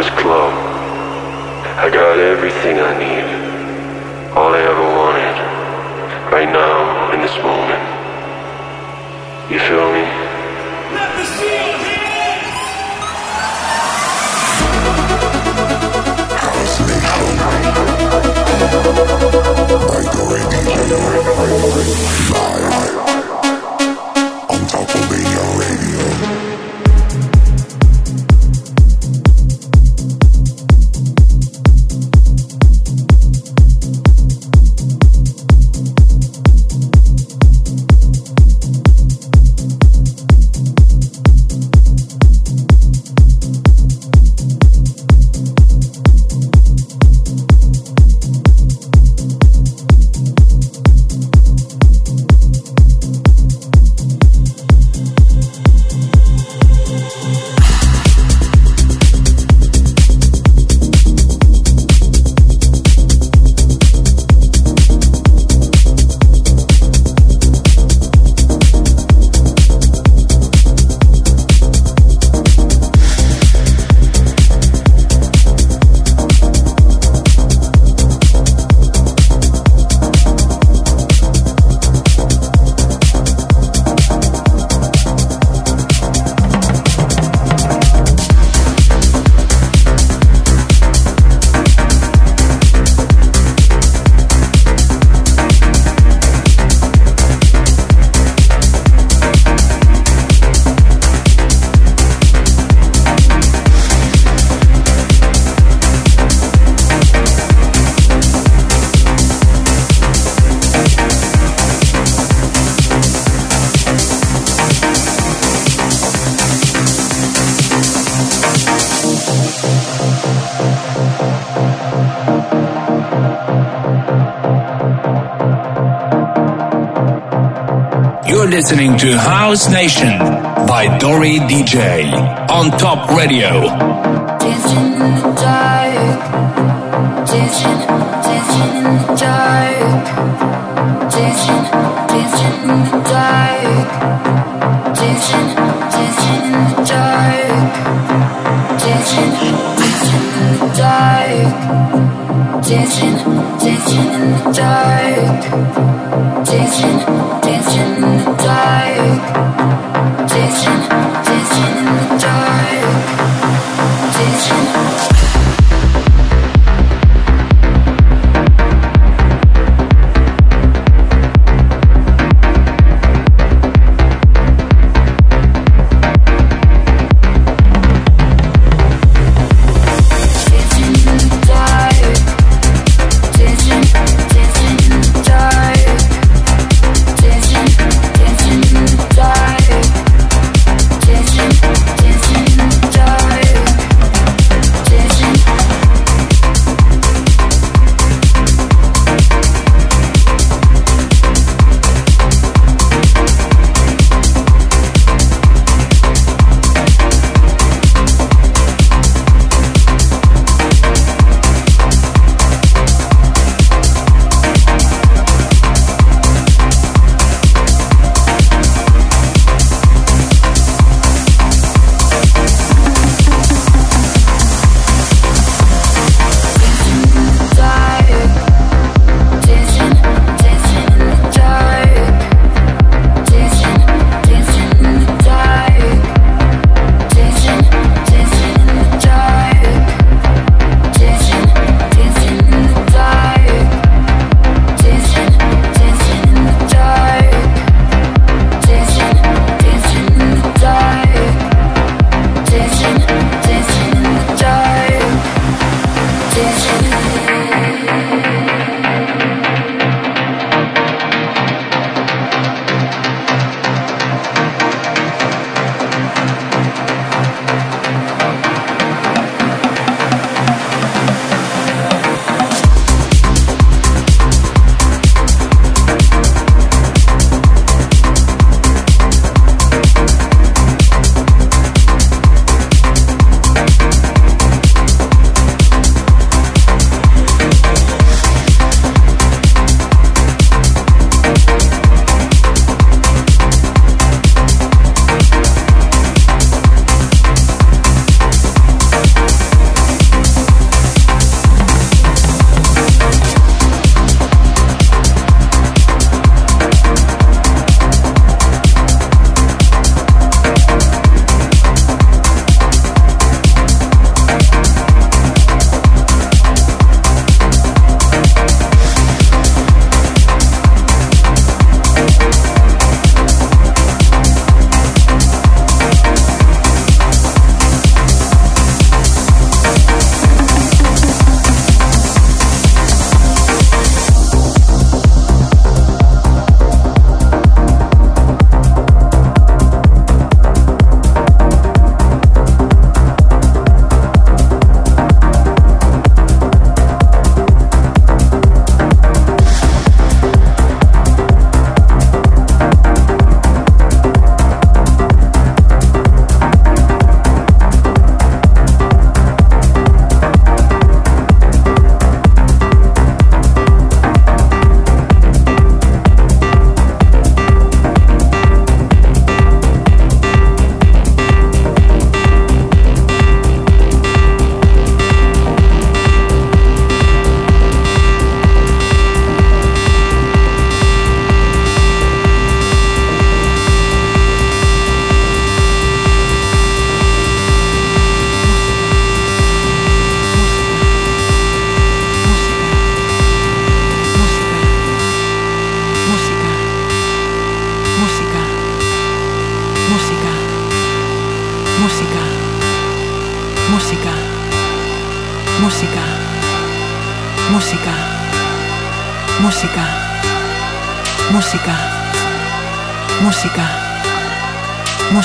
this club. I got everything I need. All I ever wanted. Right now, in this moment. You feel me? Let me see your hands! House Nation by Dore DJ live You're listening to House Nation by Dory DJ on Top Radio. Dancing in the dark. Dancing, dancing in the dark. Dancing, dancing in the dark. Dancing, dancing in the dark. Dancing, dancing in the dark. Dancing, dancing in the dark. Dancing,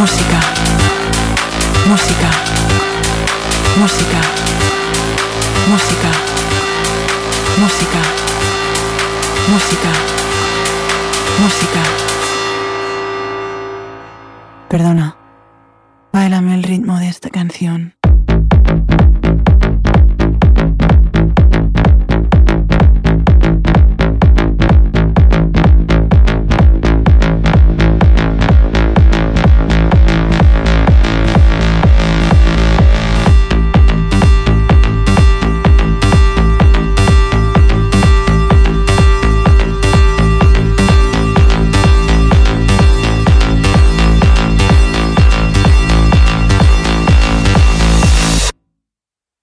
música, música, música, música, música, música, música. Perdona,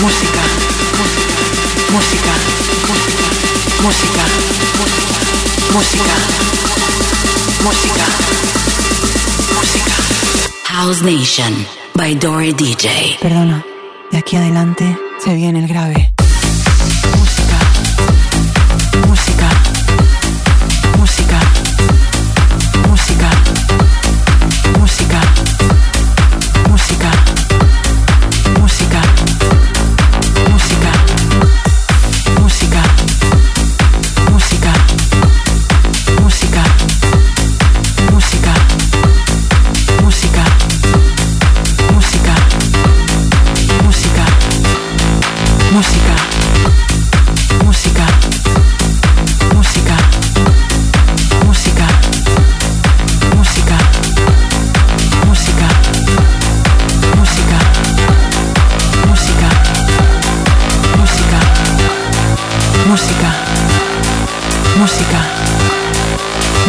música, música, música, música, música, música. House Nation by Dory DJ. Perdona, de aquí adelante se viene el grave.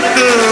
the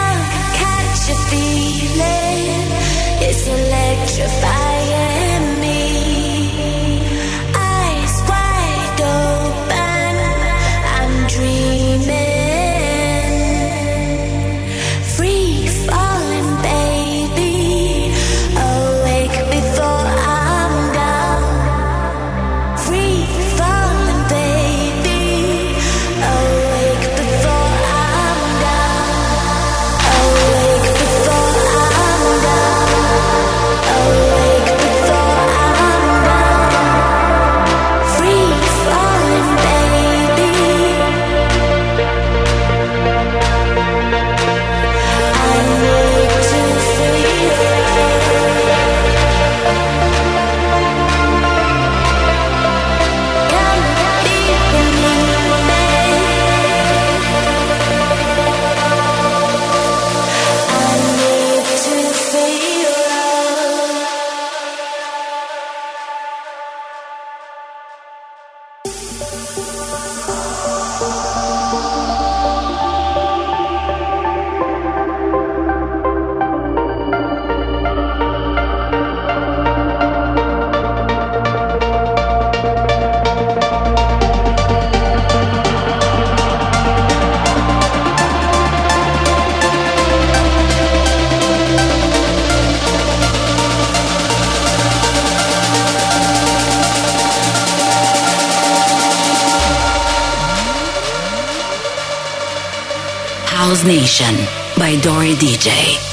Nation by Dory DJ.